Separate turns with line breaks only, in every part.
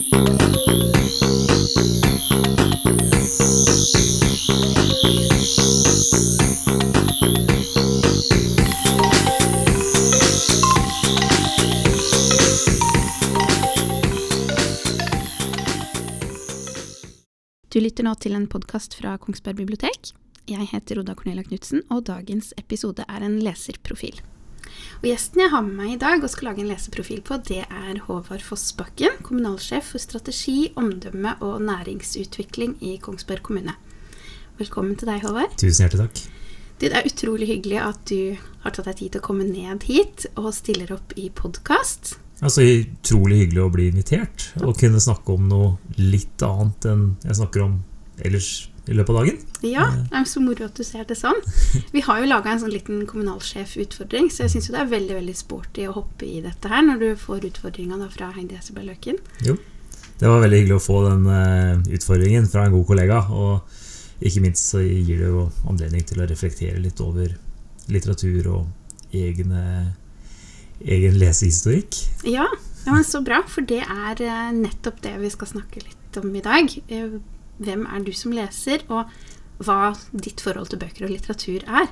Du lytter nå til en podkast fra Kongsberg bibliotek. Jeg heter Oda Cornelia Knutsen, og dagens episode er en leserprofil. Og Gjesten jeg har med meg i dag og skal lage en leseprofil på, det er Håvard Fossbakken, kommunalsjef for strategi, omdømme og næringsutvikling i Kongsberg kommune. Velkommen til deg, Håvard.
Tusen hjertelig takk.
Det er utrolig hyggelig at du har tatt deg tid til å komme ned hit og stiller opp i podkast.
Altså, Utrolig hyggelig å bli invitert og kunne snakke om noe litt annet enn jeg snakker om ellers i løpet av dagen.
Ja, det er så moro at du ser det sånn. Vi har jo laga en sånn liten kommunalsjefutfordring, så jeg syns det er veldig veldig sporty å hoppe i dette her når du får utfordringa fra Heidi Hesselberg Løken.
Jo, det var veldig hyggelig å få den uh, utfordringen fra en god kollega. Og ikke minst så gir det jo anledning til å reflektere litt over litteratur og egne egen lesehistorikk.
Ja, ja, men så bra, for det er eh, nettopp det vi skal snakke litt om i dag. Eh, hvem er du som leser, og hva ditt forhold til bøker og litteratur er.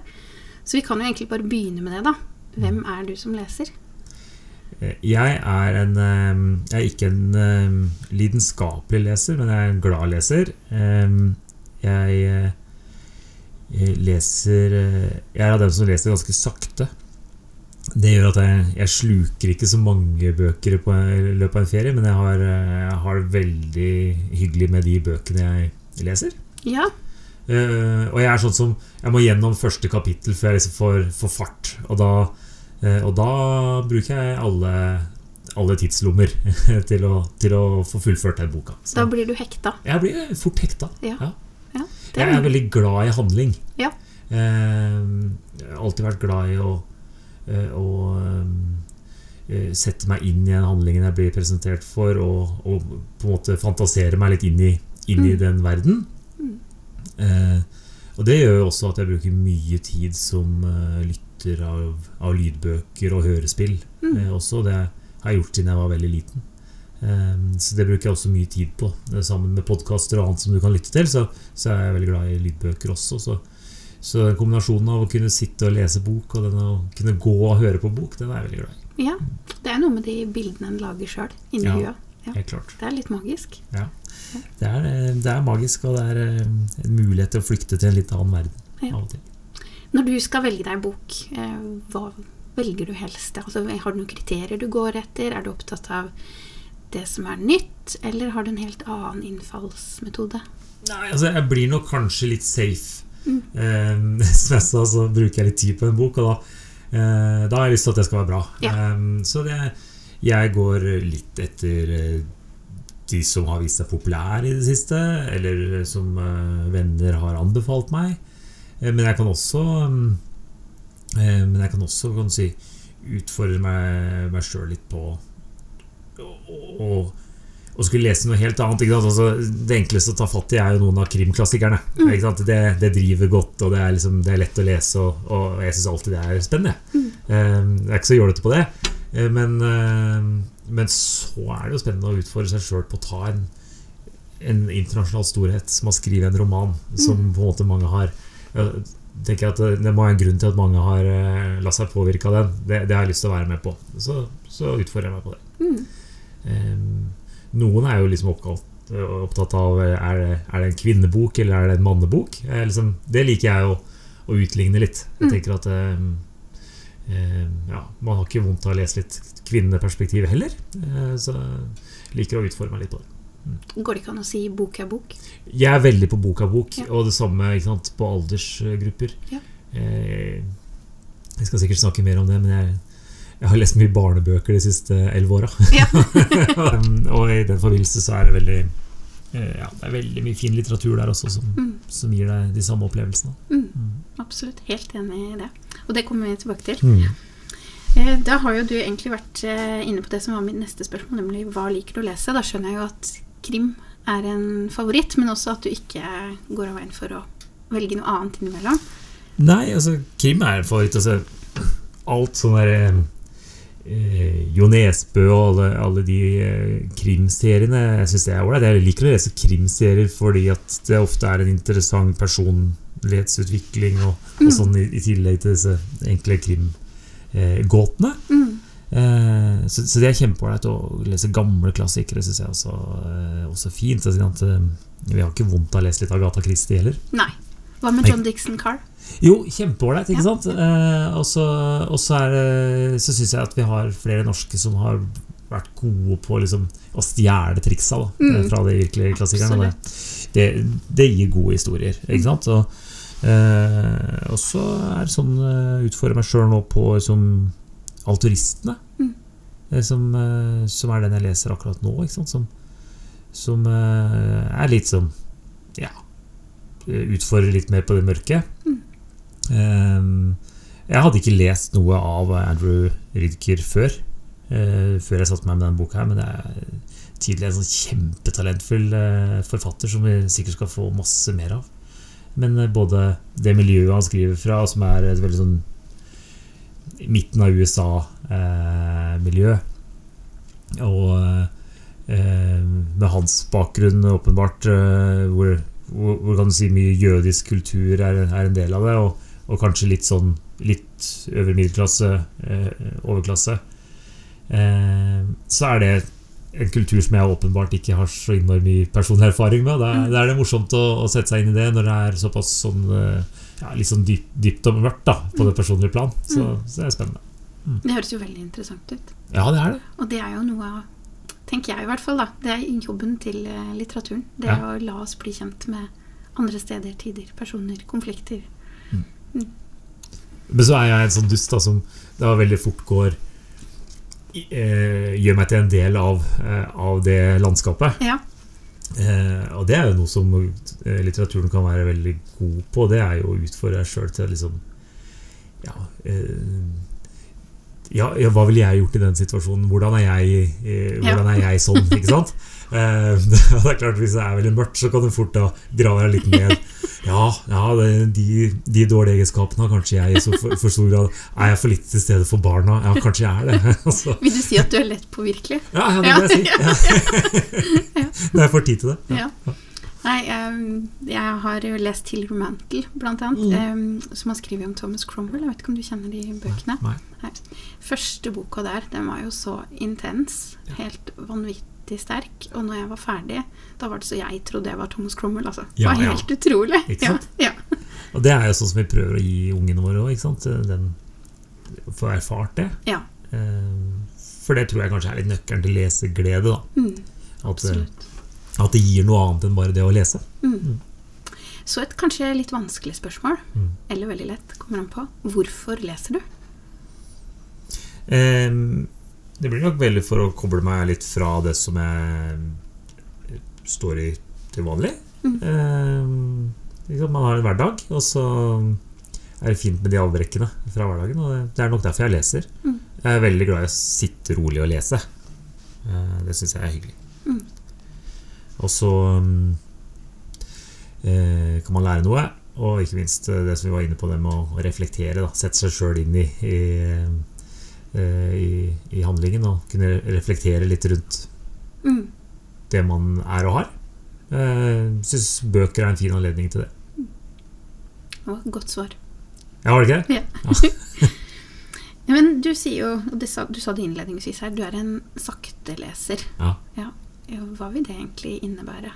Så vi kan jo egentlig bare begynne med det, da. Hvem er du som leser?
Eh, jeg er, en, jeg er ikke en lidenskapelig leser, men jeg er en glad leser. Jeg, jeg leser Jeg er av dem som leser ganske sakte. Det gjør at jeg, jeg, sluker ikke så mange bøker på, i løpet av en ferie, men jeg har, jeg har, det veldig hyggelig med de bøkene jeg leser.
Ja.
Uh, og jeg er sånn som Jeg må gjennom første kapittel før jeg liksom får, får fart. Og da, uh, og da, bruker jeg alle, alle tidslommer til å, til å, få fullført den boka.
Så. Da blir du hekta?
Jeg blir fort hekta.
Ja. ja.
ja jeg er veldig glad i handling.
Ja.
Uh, jeg har alltid vært glad i å og eh, eh, sette meg inn i den handlingen jeg blir presentert for, og, og på en måte fantasere meg litt inn i, inn i mm. den verden. Mm. Eh, og det gjør jo også at jeg bruker mye tid som lytter av, av, lydbøker og hørespill. Mm. Eh, også Det har jeg gjort siden jeg var veldig liten. Eh, så det bruker jeg også mye tid på. Sammen med podkaster og annet som du kan lytte til, så, så, er jeg veldig glad i lydbøker også. Så så kombinasjonen av å kunne sitte og lese bok og den å kunne gå og høre på bok, den er jeg veldig glad i.
Ja, Det er noe med de bildene en lager sjøl inni
ja,
huet.
Ja, helt klart.
Det er litt magisk.
Ja. Det er, eh, det er, magisk, og det er eh, en mulighet til å flykte til en litt annen verden. Ja. av og til.
Når du skal velge deg bok, eh, hva velger du helst? Altså, har du noen kriterier du går etter? Er du opptatt av det som er nytt, eller har du en helt annen innfallsmetode?
Nei, altså Jeg blir nok kanskje litt safe Mm. jeg sa, så bruker jeg litt tid på en bok, og da, eh, da har jeg lyst til at det skal være bra.
Ja.
Um, så det, jeg går litt etter eh, de som har vist seg populære i det siste, eller som uh, venner har anbefalt meg. Men jeg kan også uh, Men jeg kan også kan si, utfordre meg, meg sjøl litt på å og skulle lese noe helt annet. Altså, det enkleste å ta fatt i er jo noen av krimklassikerne. Mm. Det, det, driver godt, og det er, liksom, det er lett å lese, og, og jeg syns alltid det er spennende. Mm. Um, jeg er ikke så jålete på det, uh, men, uh, men, så er det jo spennende å utfordre seg sjøl på å ta en, en internasjonal storhet som har skrevet en roman som mm. på en måte mange har tenker at Det må være en grunn til at mange har uh, latt seg påvirke av den. Det, det, har jeg lyst til å være med på. Så, så utfordrer jeg meg på det.
Mm.
Um, noen er jo liksom opptatt av er det, er det en kvinnebok eller er det en mannebok. Liksom, det liker jeg å, å utligne litt. Jeg mm. tenker at um, ja, Man har ikke vondt av å lese litt kvinneperspektiv heller. Så jeg liker å utforme meg litt på det.
Mm. Går det ikke an å si bok er bok?
Jeg er veldig på bok er bok. Ja. Og det samme sant, på aldersgrupper.
Ja.
Jeg skal sikkert snakke mer om det, men jeg jeg har lest mye barnebøker de siste elleve åra.
Ja.
og i den forbindelse så er det veldig eh, ja, det er veldig mye fin litteratur der også som, mm. som gir deg de samme opplevelsene.
Mm. Mm. Absolutt. Helt enig i det. Og det kommer vi tilbake til. Mm. Eh, da har jo du egentlig vært eh, inne på det som var mitt neste spørsmål, nemlig hva liker du å lese? Da skjønner jeg jo at krim er en favoritt, men også at du ikke går av veien for å velge noe annet innimellom.
Nei, altså krim er en favoritt. Altså, alt sånn der eh, Jo Nesbø og alle, alle de eh, krimseriene. Jeg synes det er ålreit. Jeg liker å lese krimserier fordi at det ofte er en interessant personlighetsutvikling og, og sånn i, i tillegg til disse enkle krimgåtene.
Mm.
Eh, så, så det er kjempeålreit å lese gamle klassikere, syns jeg også, eh, også fint. Så, at, eh, vi har ikke vondt av å lese litt Agatha Christie heller.
Nei. Hva med John Dixon Carr?
Jo, kjempeålreit, ikke
Ja.
sant? Eh, og så så syns jeg at vi har flere norske som har vært gode på liksom, å stjele triksa da,
Mm.
eh, fra de virkelige klassikerne. Det, det, det gir gode historier, ikke sant? Og, eh, og så er det sånn jeg utfordrer meg sjøl nå på liksom, Alturistene.
Mm.
eh, Som, eh, som er den jeg leser akkurat nå. Ikke sant? Som, som eh, er litt som Ja Utfordrer litt mer på det mørke.
Mm.
Eh, jeg hadde ikke lest noe av Andrew Rydker før. eh, før jeg satte meg med denne boka her, men det er tydelig en sånn kjempetalentfull eh, forfatter som vi sikkert skal få masse mer av. Men eh, både det miljøet han skriver fra, som er et veldig sånn midten av USA-miljø, og med hans bakgrunn åpenbart, hvor, hvor, kan du si mye jødisk kultur er en del av det, og, og kanskje litt sånn litt øvre middelklasse, eh, overklasse, eh, så er det en kultur som jeg åpenbart ikke har så innmari mye personlig erfaring med. Da,
Mm.
da er det morsomt å, å sette seg inn i det når det er såpass sånn eh, ja, litt sånn dyp, dypt og mørkt da, på det personlige plan. Så,
Mm.
så det er spennende.
Det høres jo veldig interessant ut.
Ja, det er det.
Og det er jo noe av Tenker jeg i hvert fall, da. Det er jobben til litteraturen. Det
Ja.
å la oss bli kjent med andre steder, tider, personer, konflikter.
Men så er jeg en sånn dust da, som da veldig fort går eh, Gjør meg til en del av, eh, av det landskapet.
Ja.
Eh, og det er jo noe som eh, litteraturen kan være veldig god på. Det er jo å utfordre deg sjøl til liksom ja, eh, ja, ja, hva ville jeg gjort i den situasjonen? Hvordan er jeg, eh, hvordan er jeg sånn? Ikke sant? Eh, det er klart Hvis det er veldig mørkt, så kan du fort da grave deg litt ned. Ja, ja de, de dårlige egenskapene har kanskje jeg i så for, for stor grad. Er jeg for litt til stede for barna? Ja, kanskje jeg er det. altså,
Vil du si at du er lett påvirkelig?
ja, ja, det vil jeg si. Ja. Når jeg får tid til det.
Ja. Nei, em, jeg har jo lest til Romantle, blant annet, em, som har skrevet om Thomas Cromwell. Jeg vet ikke om du kjenner de bøkene?
Nei.
Første boka der, den var jo så intens. Helt vanvittig sterk. Og når jeg var ferdig, da var det så jeg trodde jeg var Thomas Cromwell, altså. Det
Ja,
var
ja.
helt utrolig.
Ikke sant?
ja.
Og det er jo sånn som vi prøver å gi ungene våre òg. Den Få erfart det.
Ja.
Eh, For det tror jeg kanskje er litt nøkkelen til leseglede. da
Mm,
eh,
absolutt.
at det gir noe annet enn bare det å lese.
Mm. Så et kanskje litt vanskelig spørsmål,
Mm.
eller veldig lett, kommer an på. Hvorfor leser du?
Eh, Det blir nok veldig for å koble meg litt fra det som jeg står i til vanlig.
Mm.
Eh, liksom, Man har en hverdag, og så er det fint med de avbrekkene fra hverdagen. Og det- det er nok derfor jeg leser.
Mm.
Jeg er veldig glad i å sitte rolig og lese. Eh, Det syns jeg er hyggelig. Og så um, eh, kan man lære noe. Og ikke minst eh, det som vi var inne på, det med å reflektere. Da. Sette seg sjøl inn i, i, eh, i, i handlingen og kunne reflektere litt rundt
Mm.
det man er og har. Jeg syns bøker er en fin anledning til det.
Det var et godt svar.
Ja, var det ikke det?
Ja. Ja, Men du sier jo, og sa, du sa det innledningsvis her, du er en sakteleser.
Ja.
Ja. Hva vil det egentlig innebære?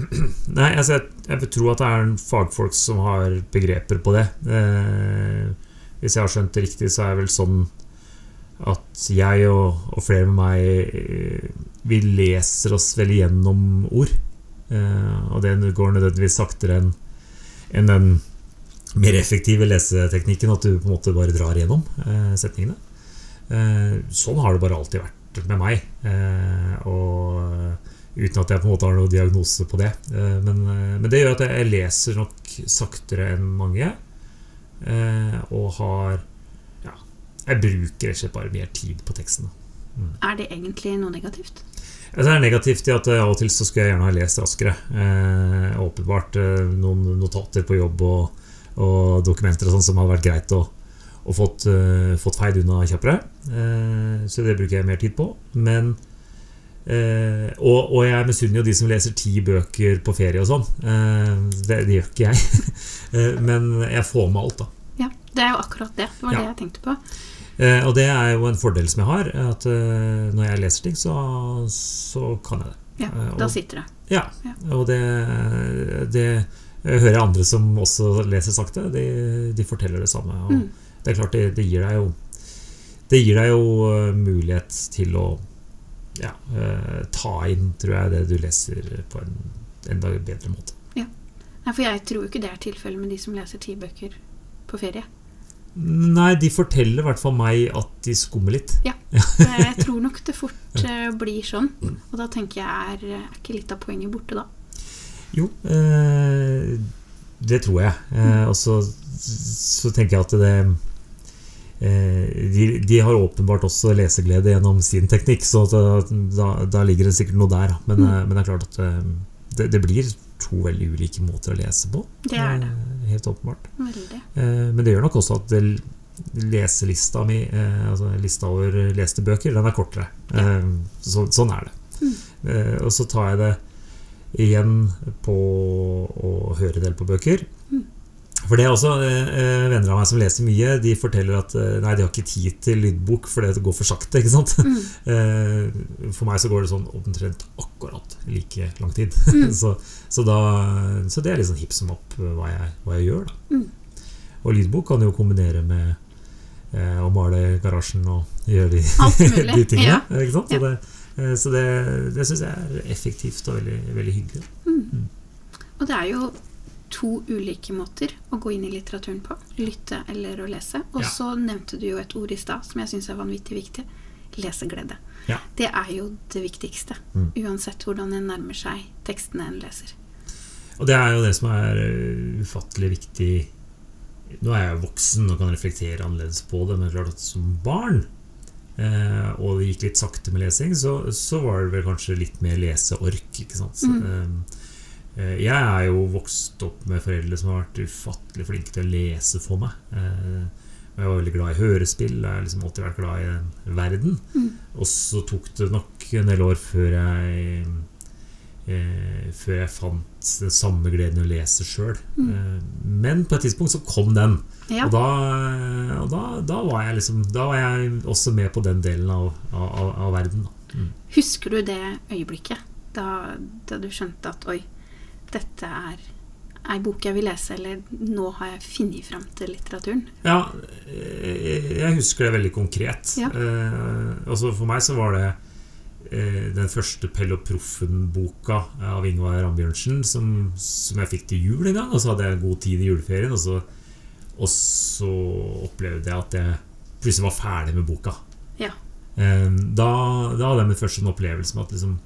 Nei, altså jeg, jeg vil tro at det er en fagfolk som har begreper på det. Eh, hvis jeg har skjønt det riktig, så er det vel sånn at jeg og, og flere med meg eh, Vi leser oss vel gjennom ord. Eh, og det går nødvendigvis saktere enn en den mer effektive leseteknikken, at du på en måte bare drar gjennom eh, setningene. Eh, sånn har det bare alltid vært med meg. Eh, og Uten at jeg på en måte har noen diagnose på det. Eh, Men, eh, men det gjør at jeg leser nok saktere enn mange. Og har Ja, jeg bruker rett og slett bare mer tid på teksten.
Er det egentlig noe negativt?
Altså, Det er negativt i at av og til så skulle jeg gjerne ha lest raskere. Eh, åpenbart noen notater på jobb og, og dokumenter og sånn som hadde vært greit å, og fått, eh, fått feid unna kjappere. Eh, så det bruker jeg mer tid på. Men eh, og, og jeg misunner jo de som leser ti bøker på ferie og sånn. Det, det gjør ikke jeg. Men jeg får med alt, da.
Ja, det er jo akkurat det. Det var
Ja.
det jeg tenkte på.
Og det er jo en fordel som jeg har. At når jeg leser ting, så, så kan jeg det.
Ja, Da sitter det.
Ja,
Ja.
og det, det jeg hører andre som også leser sakte, de, de forteller det samme. Og
Mm.
Det er klart, det, det gir deg jo Det gir deg jo eh, mulighet til å ja, eh, ta inn, tror jeg, det du leser på en enda bedre måte.
Nei, for jeg tror ikke det er tilfellet med de som leser ti bøker på ferie.
Nei, de forteller i hvert fall meg at de skummer litt.
Jeg tror nok det fort eh, blir sånn. Og da tenker jeg, er, er ikke litt av poenget borte da?
Jo, eh, det tror jeg. Eh, og så, så tenker jeg at det eh, de, de har åpenbart også leseglede gjennom sin teknikk, så da, da, ligger det sikkert noe der. Men, mm. men det er klart at eh, det, det blir to veldig ulike måter å lese på.
Det er det.
Eh, helt åpenbart.
Veldig.
Eh, men det gjør nok også at det, leselista mi, eh, altså lista over leste bøker, den er kortere. Ja. så, sånn er det.
Mm.
Eh, og så tar jeg det igjen på å høre en del på bøker.
Mm.
For det er også eh, venner av meg som leser mye, de forteller at eh, nei, de har ikke tid til lydbok fordi det går for sakte. ikke sant?
Mm.
Eh, for meg så går det sånn omtrent akkurat like lang tid.
Mm.
så, så, da, så det er litt sånn hipp som opp eh, hva jeg, hva jeg gjør. da.
Mm.
Og lydbok kan jo kombinere med eh, å male garasjen og gjøre de, de tingene.
ja.
Ikke sant? Så det, eh, så det, det syns jeg er effektivt og veldig, veldig hyggelig.
Mm. Og det er jo to ulike måter å gå inn i litteraturen på. Lytte eller å lese. Og
Ja.
så nevnte du jo et ord i stad som jeg syns er vanvittig viktig. Leseglede.
Ja.
Det er jo det viktigste.
Mm.
Uansett hvordan en nærmer seg tekstene en leser.
Og det er jo det som er eh, ufattelig viktig Nå er jeg jo voksen og kan reflektere annerledes på det, men klart at som barn eh, og det gikk litt sakte med lesing, så, så var det vel kanskje litt mer leseork. ikke sant? Så, mm. eh, jeg er jo vokst opp med foreldre som har vært ufattelig flinke til å lese for meg. Eh, jeg var veldig glad i hørespill. Jeg har liksom alltid vært glad i den verden.
Mm.
Og så tok det nok en del år før jeg eh, Før jeg fant den samme gleden i å lese sjøl. Mm. men på et tidspunkt så kom den.
Ja.
Og, da, og da, da var jeg liksom Da var jeg også med på den delen av, av, av verden. Mm.
Husker du det øyeblikket da, da du skjønte at oi, dette er ei bok jeg vil lese, eller nå har jeg funnet fram til litteraturen?
Ja, jeg husker det veldig konkret.
Ja.
Eh, altså for meg så var det eh, den første Pell og Proffen-boka av Ingvar Ambjørnsen som, som jeg fikk til jul en gang. Og så hadde jeg god tid i juleferien, og så, og så opplevde jeg at jeg plutselig var ferdig med boka.
Ja.
Eh, da, da hadde jeg min første opplevelse med at liksom,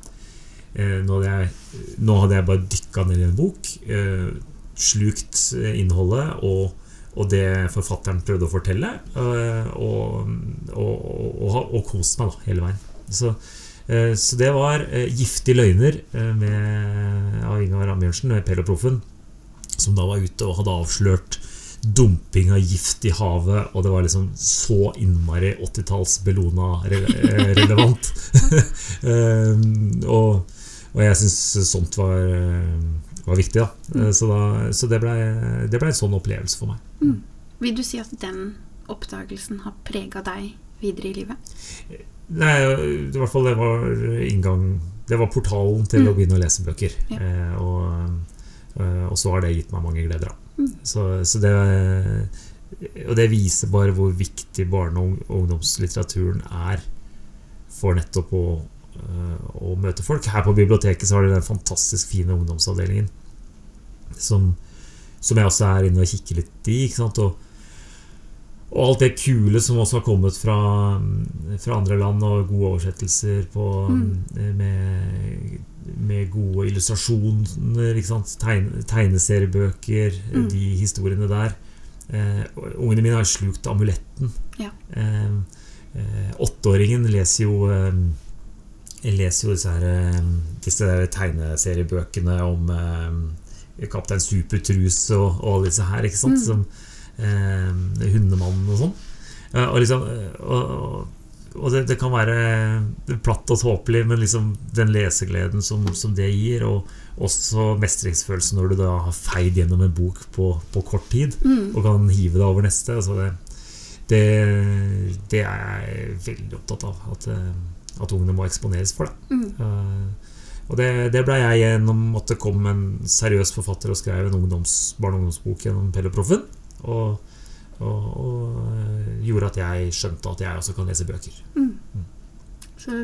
eh, nå, hadde jeg, nå hadde jeg bare dykka ned i en bok, eh, slukt innholdet og, og det forfatteren prøvde å fortelle, eh, og, og, og, og kost meg da, hele veien. Så, eh, så det var 'Giftige løgner' med, av Ingar Ambjørnsen, Pell og Proffen, som da var ute og hadde avslørt dumping av gift i havet, og det var liksom så innmari 80-talls Bellona-relevant. og, og jeg syns sånt var, eh, var viktig, da. Mm. Så, da, så det ble, det ble en sånn opplevelse for meg.
Vil du si at den oppdagelsen har prega deg videre i livet?
Nei, i hvert fall det var inngang Det var portalen til
Mm.
å begynne å lese bøker.
Ja.
Eh, og, eh, og så har det gitt meg mange gleder. Da.
Mm.
Så, så det Og det viser bare hvor viktig barne- og ungdomslitteraturen er for nettopp å, eh, å møte folk. Her på biblioteket så har de den fantastisk fine ungdomsavdelingen som, som jeg også er inne og kikker litt i. Ikke sant? Og, og alt det kule som også har kommet fra, fra andre land, og gode oversettelser på,
Mm.
med, med gode illustrasjoner? Tegne, tegneseriebøker,
Mm.
de historiene der. Eh, ungene mine har slukt amuletten.
Ja.
Eh, eh, åtteåringen leser jo eh, leser jo disse, her, eh, disse tegneseriebøkene om eh, Kaptein Supertrus og, og alle disse her. Ikke sant?
Mm.
Som, eh, Hundemannen og sånn. Eh, og liksom og, og det, det, kan være platt og tåpelig, men liksom den lesegleden som, som, det gir, og også mestringsfølelsen når du da har feid gjennom en bok på, på kort tid mm. og kan hive deg over neste. Altså det, det, det, er jeg veldig opptatt av. At, eh, at ungene må eksponeres for det. Mm. Uh, og det, det ble jeg gjennom at det kom en seriøs forfatter og skrev en ungdoms, barne- og ungdomsbok gjennom Pelle Proffen. Og og, og, eh, gjorde at jeg skjønte at jeg også kan lese bøker. Mm.
Mm. Så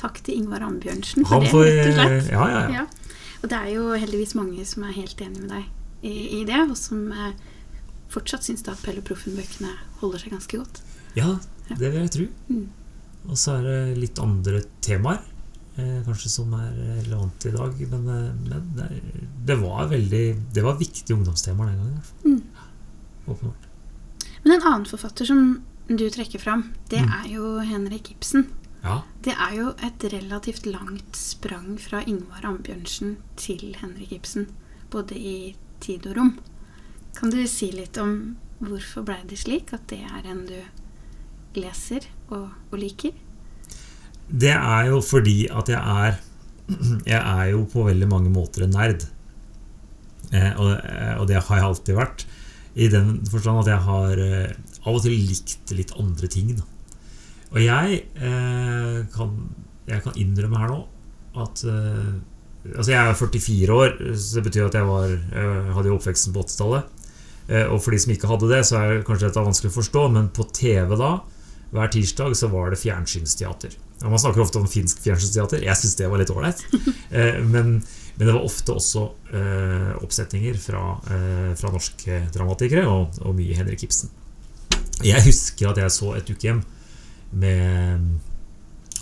takk til Ingvar Ambjørnsen for det, rett og slett.
Ja, ja, ja.
Og det er jo heldigvis mange som er helt enig med deg i, i det, og som eh, fortsatt syns at Pelle Proffen-bøkene holder seg ganske godt.
Ja, det vil jeg tro. Mm. Og så er det litt andre temaer. Eh, kanskje som er relevante i dag. Men, eh, men det, det, var veldig Det var viktige ungdomstemaer den gangen. Mm. Åpenbart.
Men en annen forfatter som du trekker fram, det mm. er jo Henrik Ibsen.
Ja.
Det er jo et relativt langt sprang fra Ingvar Ambjørnsen til Henrik Ibsen. Både i tid og rom. Kan du si litt om hvorfor ble det slik at det er en du leser og, og liker?
Det er jo fordi at jeg er Jeg er jo på veldig mange måter en nerd. Eh, og, eh, og, det har jeg alltid vært. I den forstand at jeg har eh, av og til likt litt andre ting. Da. Og jeg, eh, kan, jeg kan innrømme her nå at eh, Altså, jeg er 44 år, så det betyr at jeg var, eh, hadde jo oppveksten på 80-tallet. Eh, og for de som ikke hadde det, så er det kanskje dette vanskelig å forstå, men på TV da, hver tirsdag, så var det fjernsynsteater. Man snakker ofte om finsk fjernsynsteater. Jeg syns det var litt ålreit. men men det var ofte også eh, oppsetninger fra, eh, fra, norske dramatikere, og, og, mye Henrik Ibsen. Jeg husker at jeg så et ukehjem med,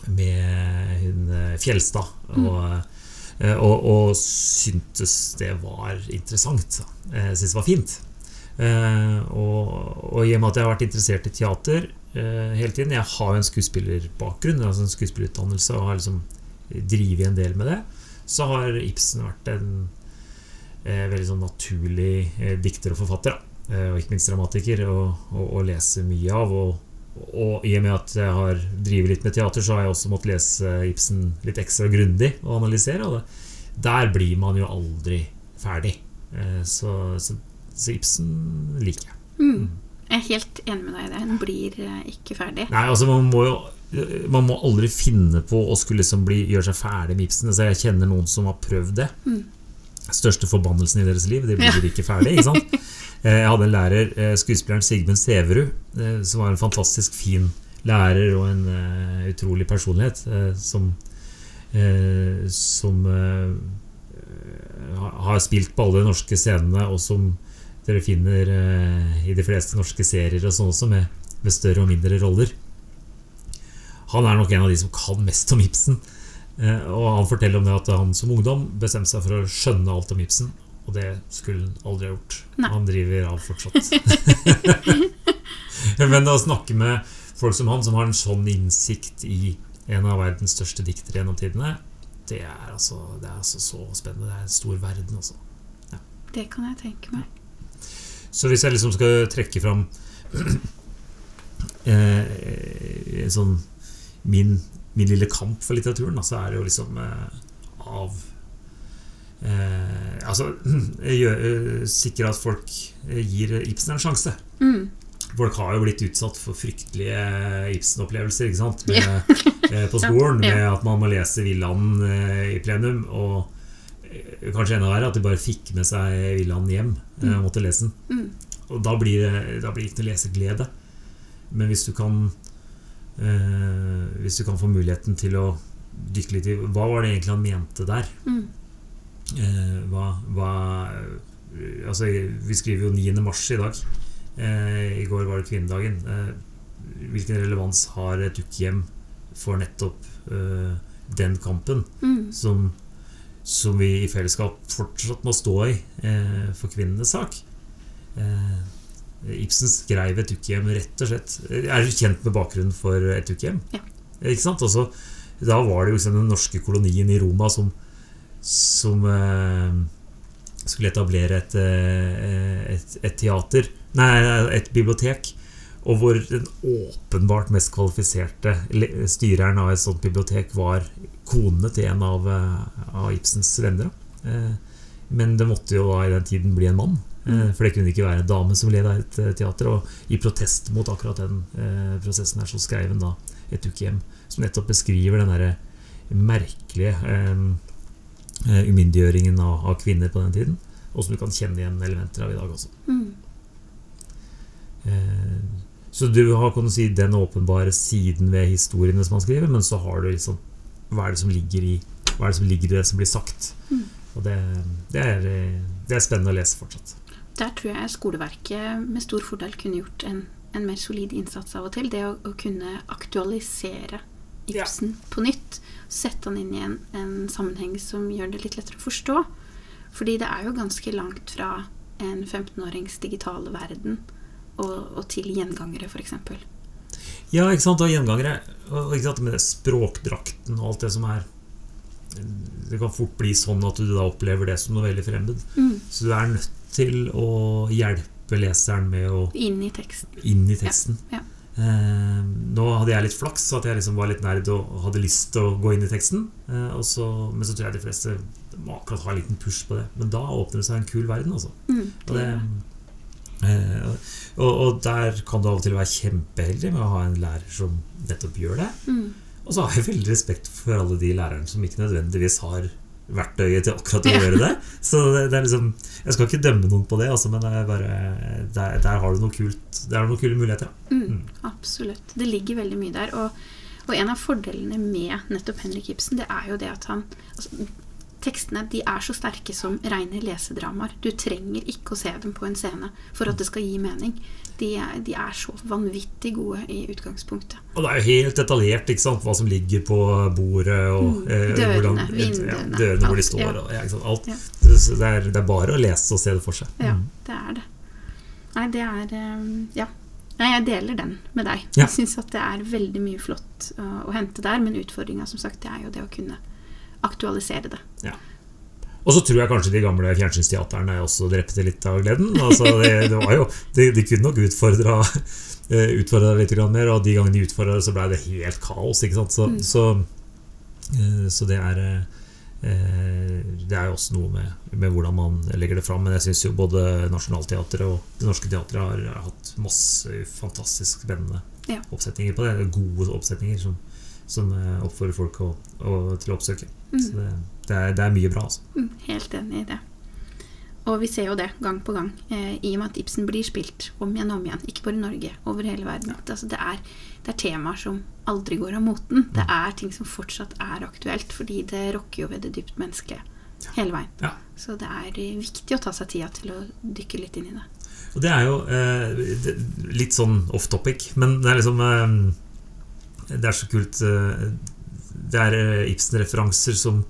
med hun eh, Fjelstad. Mm. Og, og, og, syntes det var interessant. Jeg syntes det var fint. Og, og i og med at jeg har vært interessert i teater hele tiden Jeg har jo en skuespillerbakgrunn, altså en skuespillerutdannelse, og har liksom drevet en del med det så har Ibsen vært en eh, veldig sånn naturlig eh, dikter og forfatter. Eh, og ikke minst dramatiker å lese mye av. Og, og, i og med at jeg har drevet litt med teater, så har jeg også måttet lese Ibsen litt ekstra grundig og analysere. Og det, der blir man jo aldri ferdig. Eh, så, så, så, Ibsen liker jeg.
Mm. Jeg er helt enig med deg i det. Den blir eh, ikke ferdig.
Nei, altså Man må jo man må aldri finne på å skulle liksom bli, gjøre seg ferdig med Ibsen. Altså jeg kjenner noen som har prøvd det. Mm. Største forbannelsen i deres liv. De blir ja. ikke ferdig. Ikke sant? Eh, jeg hadde en lærer, eh, skuespilleren Sigmund Sæverud, eh, som var en fantastisk fin lærer og en uh, utrolig personlighet. Uh, som uh, som har spilt på alle de norske scenene, og som dere finner i de fleste norske serier og sånn også, med, med større og mindre roller. Han er nok en av de som kan mest om Ibsen. Eh, og han forteller om det at han som ungdom bestemte seg for å skjønne alt om Ibsen. Og det skulle han aldri ha gjort. Nei. Han driver av fortsatt. Men å snakke med folk som han, som har en sånn innsikt i en av verdens største diktere gjennom tidene, det er, altså, det er altså så spennende. Det er en stor verden, altså.
Ja. Det kan jeg tenke meg.
Så hvis jeg liksom skal trekke fram eh, sånn min, min, lille kamp for litteraturen, så er det jo liksom eh, av eh, Altså gjør, sikre at folk eh, gir Ibsen en sjanse. Mm. Folk har jo blitt utsatt for fryktelige Ibsen-opplevelser ikke sant? Med, ja. på skolen. Med at man må lese Villanden i plenum. Og kanskje enda verre at de bare fikk med seg Villand hjem. Mm. måtte lese den. Mm. Og da blir, det, da blir ikke noe leseglede. Men hvis du kan Eh, hvis du kan få muligheten til å dykke litt i Hva var det egentlig han mente der? Mm. Eh, hva, hva, Altså, vi skriver jo 9. mars i dag. Eh, I går var det kvinnedagen. hvilken relevans har et ukehjem for nettopp den kampen mm. som, som, vi i fellesskap fortsatt må stå i for kvinnenes sak? Ibsen skrev et ukehjem rett og slett Er du kjent med bakgrunnen for et ukehjem?
Ja.
Ikke sant? Også, da var det jo liksom den norske kolonien i Roma som, som eh, skulle etablere et, eh, et, et, teater Nei, et bibliotek. Og hvor den åpenbart mest kvalifiserte styreren av et sånt bibliotek var konene til en av, eh, av Ibsens venner. Eh, Men det måtte jo da i den tiden bli en mann. eh, For det kunne ikke være en dame som leda et teater. Og i protest mot akkurat den eh, prosessen her, så skrev han da et ukehjem som nettopp beskriver den derre merkelige umyndiggjøringen av, av kvinner på den tiden. Og som du kan kjenne igjen elementer av i dag også.
Mm.
Så du har kan du si, den åpenbare siden ved historiene som han skriver, men så har du liksom hva er det som ligger i hva er det som ligger i det som blir sagt.
Mm.
Og det, det, er, det er spennende å lese fortsatt.
Der tror jeg skoleverket med stor fordel kunne gjort en, en mer solid innsats av og til. Det å, å kunne aktualisere Ibsen på nytt. Sette han inn i en, en sammenheng som gjør det litt lettere å forstå. Fordi det er jo ganske langt fra en 15-årings digitale verden og, og til gjengangere, f.eks.
Ja, ikke sant, og gjengangere. Og ikke sant, med det språkdrakten og alt det som er Det kan fort bli sånn at du da opplever det som noe veldig fremmed.
Mm.
Så du er nødt til å hjelpe leseren med å
Inn i teksten.
inn i teksten.
Ja,
Eh, nå hadde jeg litt flaks, at jeg liksom var litt nerd og hadde lyst til å gå inn i teksten. Eh, og så, men så tror jeg de fleste må akkurat ha en liten push på det. Men da åpner det seg en kul verden, altså.
Mm,
Og, det, eh, og, og der kan du av og til være kjempeheldig med å ha en lærer som nettopp gjør det.
mm,
Og så har jeg veldig respekt for alle de lærerne som ikke nødvendigvis har verktøyet til akkurat å gjøre det. Så det, det er liksom Jeg skal ikke dømme noen på det, altså, men det bare, der, der har du noe kult Der har du noen kule muligheter. ja.
mm, absolutt. Det ligger veldig mye der. Og, og en av fordelene med nettopp Henrik Ibsen, det er jo det at han altså, Tekstene de er så sterke som rene lesedramaer. Du trenger ikke å se dem på en scene for at det skal gi mening. De er, de er så vanvittig gode i utgangspunktet.
Og det er jo helt detaljert ikke sant, hva som ligger på bordet. Og,
Mm,
eh,
dørene,
hvordan,
vinduene,
dørene hvor de står.
ja.
Og, ja, alt.
Ja.
Det, er, det er bare å lese og se det for seg.
Ja,
Mm.
det er det. Nei, det er eh, Ja. Nei, jeg deler den med deg.
Ja.
Jeg syns at det er veldig mye flott å, å hente der, men utfordringa som sagt, det er jo det å kunne aktualisere det.
Og så tror jeg kanskje de gamle fjernsynsteaterne også drepte litt av gleden. Altså, det, det var jo, de, de kunne nok utfordra eh, utfordra litt mer, og de gangene de utfordra så ble det helt kaos. Så,
Mm.
så, eh, så det er eh, Det er jo også noe med, med hvordan man legger det fram. Men jeg syns jo både Nationaltheatret og Det Norske Teatret har, har hatt masse fantastisk spennende
Ja.
oppsetninger på det. Gode oppsetninger som, som eh, oppfordrer folk å, å, til å oppsøke.
Mm.
Så det, det, er, det er mye bra, altså.
Mm, helt enig i det. Og vi ser jo det gang på gang, eh, i og med at Ibsen blir spilt om igjen og om igjen. Ikke bare i Norge, over hele verden. Det, altså, det, er, det er temaer som aldri går av moten. Det er ting som fortsatt er aktuelt, fordi det rokker jo ved det dypt menneskelige hele veien.
Ja.
Så det er eh, viktig å ta seg tida til å dykke litt inn i det.
Og det er jo eh, litt sånn off topic, men det er liksom eh, Det er så kult eh, Det er eh, Ibsen-referanser som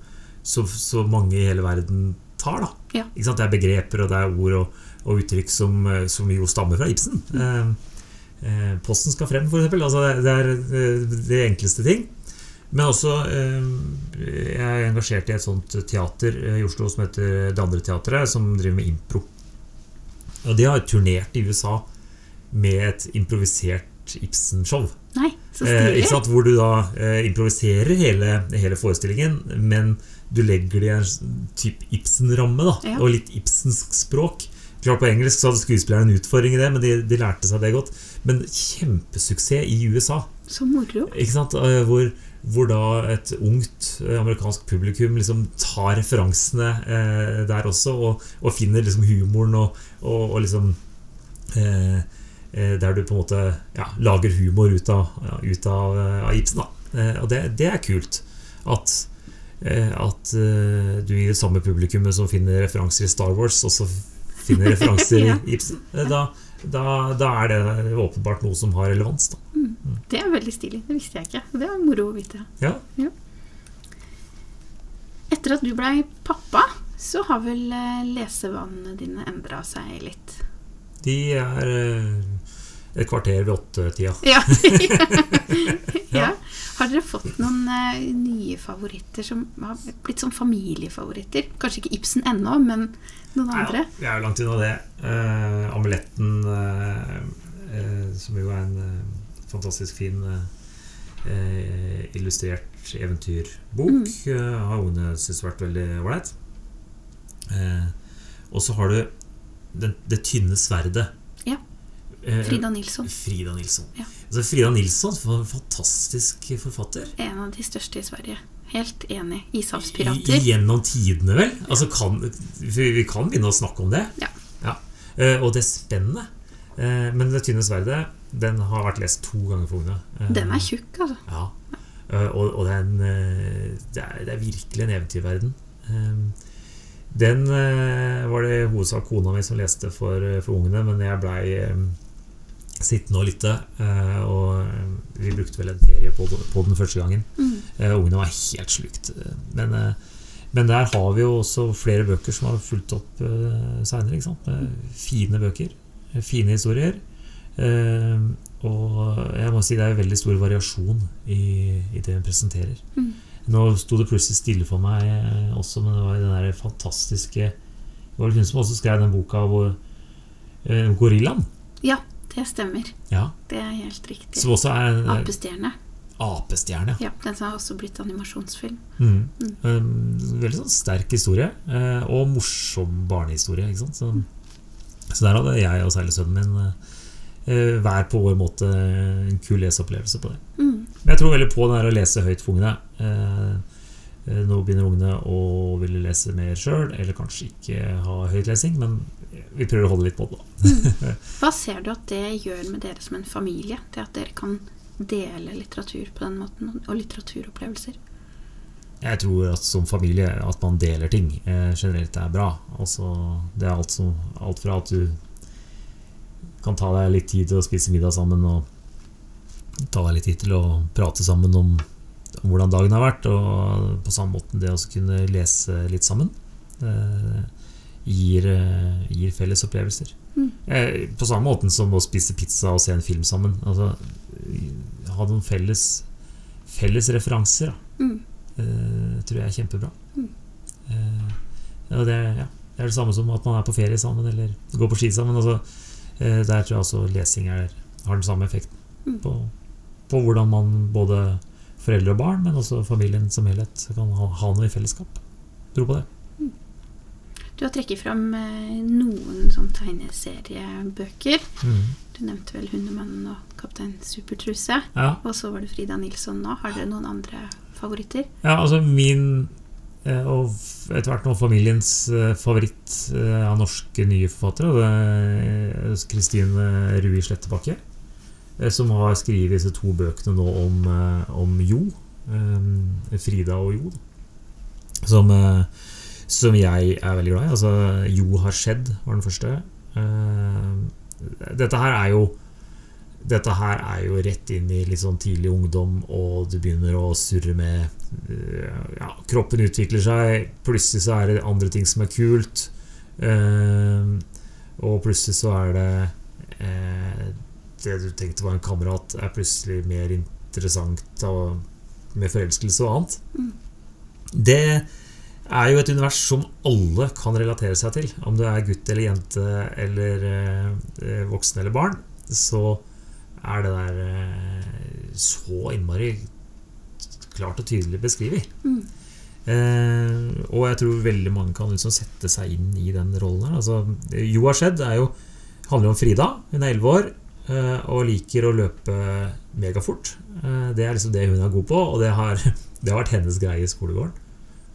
så, mange i hele verden tar.
Ja.
Det er begreper og det er ord og, og uttrykk som, eh, som jo stammer fra Ibsen. Mm. eh, posten skal frem, eksempel. Altså, det, er det enkleste ting. Men også eh, Jeg er engasjert i et sånt teater i Oslo som heter Det Andre Teatret, som driver med impro. Og de har turnert i USA med et improvisert Ibsen-show.
Nei, så
Eh,
stilig.
ikke sant? Hvor du da eh, improviserer hele, hele forestillingen, men du legger det i en type Ibsen-ramme,
Ja.
og litt ibsensk språk. Klart På engelsk så hadde skuespillerne en utfordring i det, men de, de lærte seg det godt. Men kjempesuksess i USA.
Så moro.
Ikke sant? Eh, Hvor, hvor da et ungt eh, amerikansk publikum liksom tar referansene eh, der også, og, og finner liksom humoren og, og, og liksom eh, eh, Der du på en måte ja, lager humor ut av, ja, ut av, eh, av Ibsen. Da. Eh, og det, det er kult. At, eh, at eh, du i det samme publikummet som finner referanser i Star Wars, også finner referanser
Ja.
i Ibsen. Eh, Da, da, da er det åpenbart noe som har relevans. Da.
Det er veldig stilig. Det visste jeg ikke. Det var moro å vite.
Ja.
Etter at du blei pappa, så har vel eh, lesevanene dine endra seg litt.
De er eh, et kvarter ved åttetida.
Ja. ja. Har dere fått noen uh, nye favoritter som har blitt som familiefavoritter? Kanskje ikke Ibsen ennå, men noen andre?
Ja, vi er jo langt unna det. Uh, Amuletten, uh, som jo er en fantastisk fin illustrert eventyrbok, eh, har ungene syntes vært veldig ålreit. Og så har du den, Det tynne sverdet. Eh,
Frida Nilsson.
Frida Nilsson.
Ja.
Altså, Frida Nilsson fantastisk forfatter.
En av de største i Sverige. Helt enig.
I,
Ishavspirater.
gjennom tidene, vel? Altså, kan, vi, kan begynne å snakke om det.
Ja.
ja. og det spennet. Eh, men Det tynne sverdet den har vært lest to ganger for ungene. Eh,
Den er tjukk, altså.
Ja. Eh, og og eh, det, er, det er virkelig en eventyrverden. Eh, Den eh, var det hovedsak kona mi som leste for, eh, for ungene, men jeg blei eh, sittende og lytte. eh, Og eh, vi brukte vel en ferie på, på den første gangen.
Mm.
Eh, Ungene var helt slukt. Men, men der har vi jo også flere bøker som har fulgt opp seinere. Fine bøker. Fine historier. Og jeg må si det er veldig stor variasjon i, i det hun presenterer.
Mm.
Nå sto det plutselig stille for meg også, men det var den der fantastiske Det var hun som også skrev den boka hvor eh, Gorillaen.
Ja, det stemmer.
Ja,
Det er helt riktig.
som også er eh,
Apestjerne.
apestjerne.
Ja, den har også blitt animasjonsfilm.
Mm.
Mm.
Um, veldig sånn sterk historie, eh, og morsom barnehistorie. Ikke sant? Så, så der hadde jeg og særlig sønnen min eh, hver på vår måte en kul leseopplevelse på det.
Mm.
Men jeg tror veldig på det her å lese høyt for ungene. Eh, eh, nå begynner ungene å ville lese mer sjøl, eller kanskje ikke ha høytlesing, men vi prøver å holde litt på det. da.
Hva ser du at det gjør med dere som en familie? Det at dere kan dele litteratur på den måten, og litteraturopplevelser?
Jeg tror at som familie at man deler ting eh, generelt er bra. Altså, det er alt, som, alt fra at du kan ta deg litt tid til å spise middag sammen, og ta deg litt tid til å prate sammen om hvordan dagen har vært, og på samme måte det å kunne lese litt sammen. Eh, gir, eh, gir felles opplevelser.
Mm.
Eh, på samme måte som å spise pizza og se en film sammen. Altså, ha noen felles, felles referanser.
Mm.
Eh, tror jeg er kjempebra.
Mm.
Eh, og det, ja, det er det samme som at man er på ferie sammen eller går på ski sammen. Altså, eh, der tror jeg også lesing er, har den samme effekten
Mm.
på, på hvordan man både foreldre og barn, men også familien som helhet, kan ha, ha noe i fellesskap. Tro på det.
Du har trekket fram eh, noen sånn tegneseriebøker.
Mm.
Du nevnte vel 'Hundemannen' og 'Kaptein Supertruse'.
Ja,
Og så var det Frida Nilsson nå. Har dere noen andre favoritter?
ja, altså min eh, og etter hvert nå familiens eh, favoritt av norske nye forfattere, Kristine Rui Slettebakke. Eh, Som har skrevet disse to bøkene nå om, eh, om Jo. eh, Frida og Jo. Som, som jeg er veldig glad i. Altså, Jo har skjedd, var den første. Dette her er jo dette her er jo rett inn i litt sånn tidlig ungdom, og du begynner å surre med ja, Kroppen utvikler seg, plutselig så er det andre ting som er kult. eh, og plutselig så er det eh, Det du tenkte var en kamerat, er plutselig mer interessant og, med forelskelse og annet.
Mm.
Det er jo et univers som alle kan relatere seg til. Om du er gutt eller jente eller eh, voksen eller barn, så er det der eh, så innmari klart og tydelig beskrevet.
Mm.
Eh, og jeg tror veldig mange kan liksom sette seg inn i den rollen her. Altså, jo har skjedd er jo, handler om Frida. Hun er 11 år og liker å løpe megafort. Eh, det er liksom det hun er god på, og det har, det har vært hennes greie i skolegården.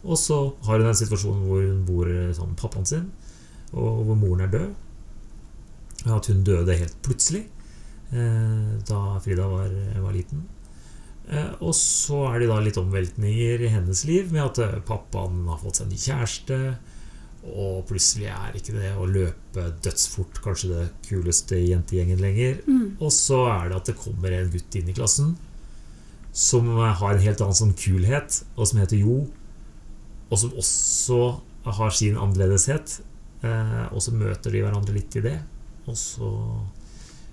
Og så har hun en situasjon hvor hun bor sammen med pappaen sin, og hvor moren er død. At hun døde helt plutselig eh, da Frida var, var liten. Eh, og så er det da litt omveltninger i hennes liv med at eh, pappaen har fått seg ny kjæreste. Og plutselig er ikke det å løpe dødsfort kanskje det kuleste i jentegjengen lenger.
Mm.
Og så er det at det kommer en gutt inn i klassen som har en helt annen sånn kulhet, og som heter Jo. Og som også har sin annerledeshet. Eh, og så møter de hverandre litt i det. Og så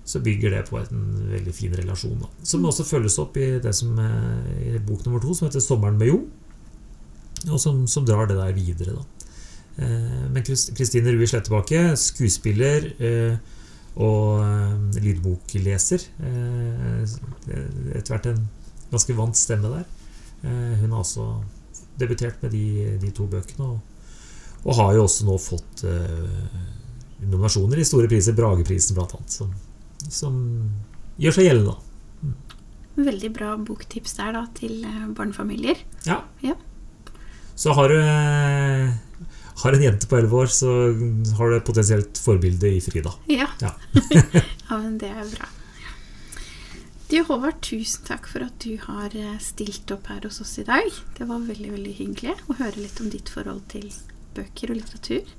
så bygger det på en veldig fin relasjon. Da. Som også følges opp i det som i bok nummer to, som heter 'Sommeren med Jo'. Og som, som drar det der videre. Da. Men Kristine Rui Slettebakke, skuespiller og lydbokleser. Etter hvert en ganske vant stemme der. Hun har også debutert med de, de to bøkene. Og, og, har jo også nå fått nominasjoner i store priser, Brageprisen bl.a., som, som gjør seg gjeldende. Mm.
Veldig bra boktips der da, til eh, barnefamilier.
Ja.
ja.
Så har du eh, har en jente på 11 år, så har du et potensielt forbilde i Frida.
Ja.
Ja,
ja men det er bra. Du Håvard, tusen takk for at du har eh, stilt opp her hos oss i dag. Det var veldig veldig hyggelig å høre litt om ditt forhold til bøker og litteratur.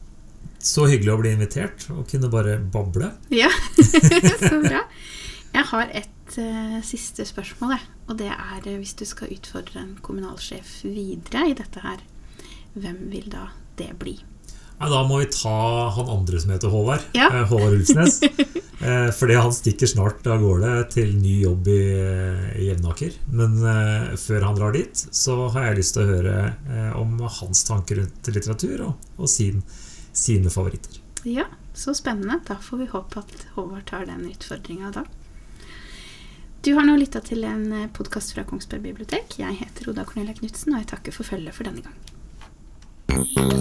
Så hyggelig å bli invitert og kunne bare bable.
Ja, så bra. Jeg har et uh, siste spørsmål, og det er uh, hvis du skal utfordre en kommunalsjef videre i dette her, hvem vil da det bli?
Ja, da må vi ta han andre som heter Håvard.
Ja.
Uh, Håvard Ulsnes. fordi han stikker snart av gårde til ny jobb i, i Jevnaker. Men før han drar dit, så har jeg lyst til å høre om hans tanker rundt litteratur og, og sin sine favoritter.
Ja, så spennende. Da får vi håpe at Håvard tar den utfordringa da. Du har nå lytta til en eh, podkast fra Kongsberg bibliotek. Jeg heter Oda Cornelia Knutsen, og jeg takker for følget for denne gang. Thank you.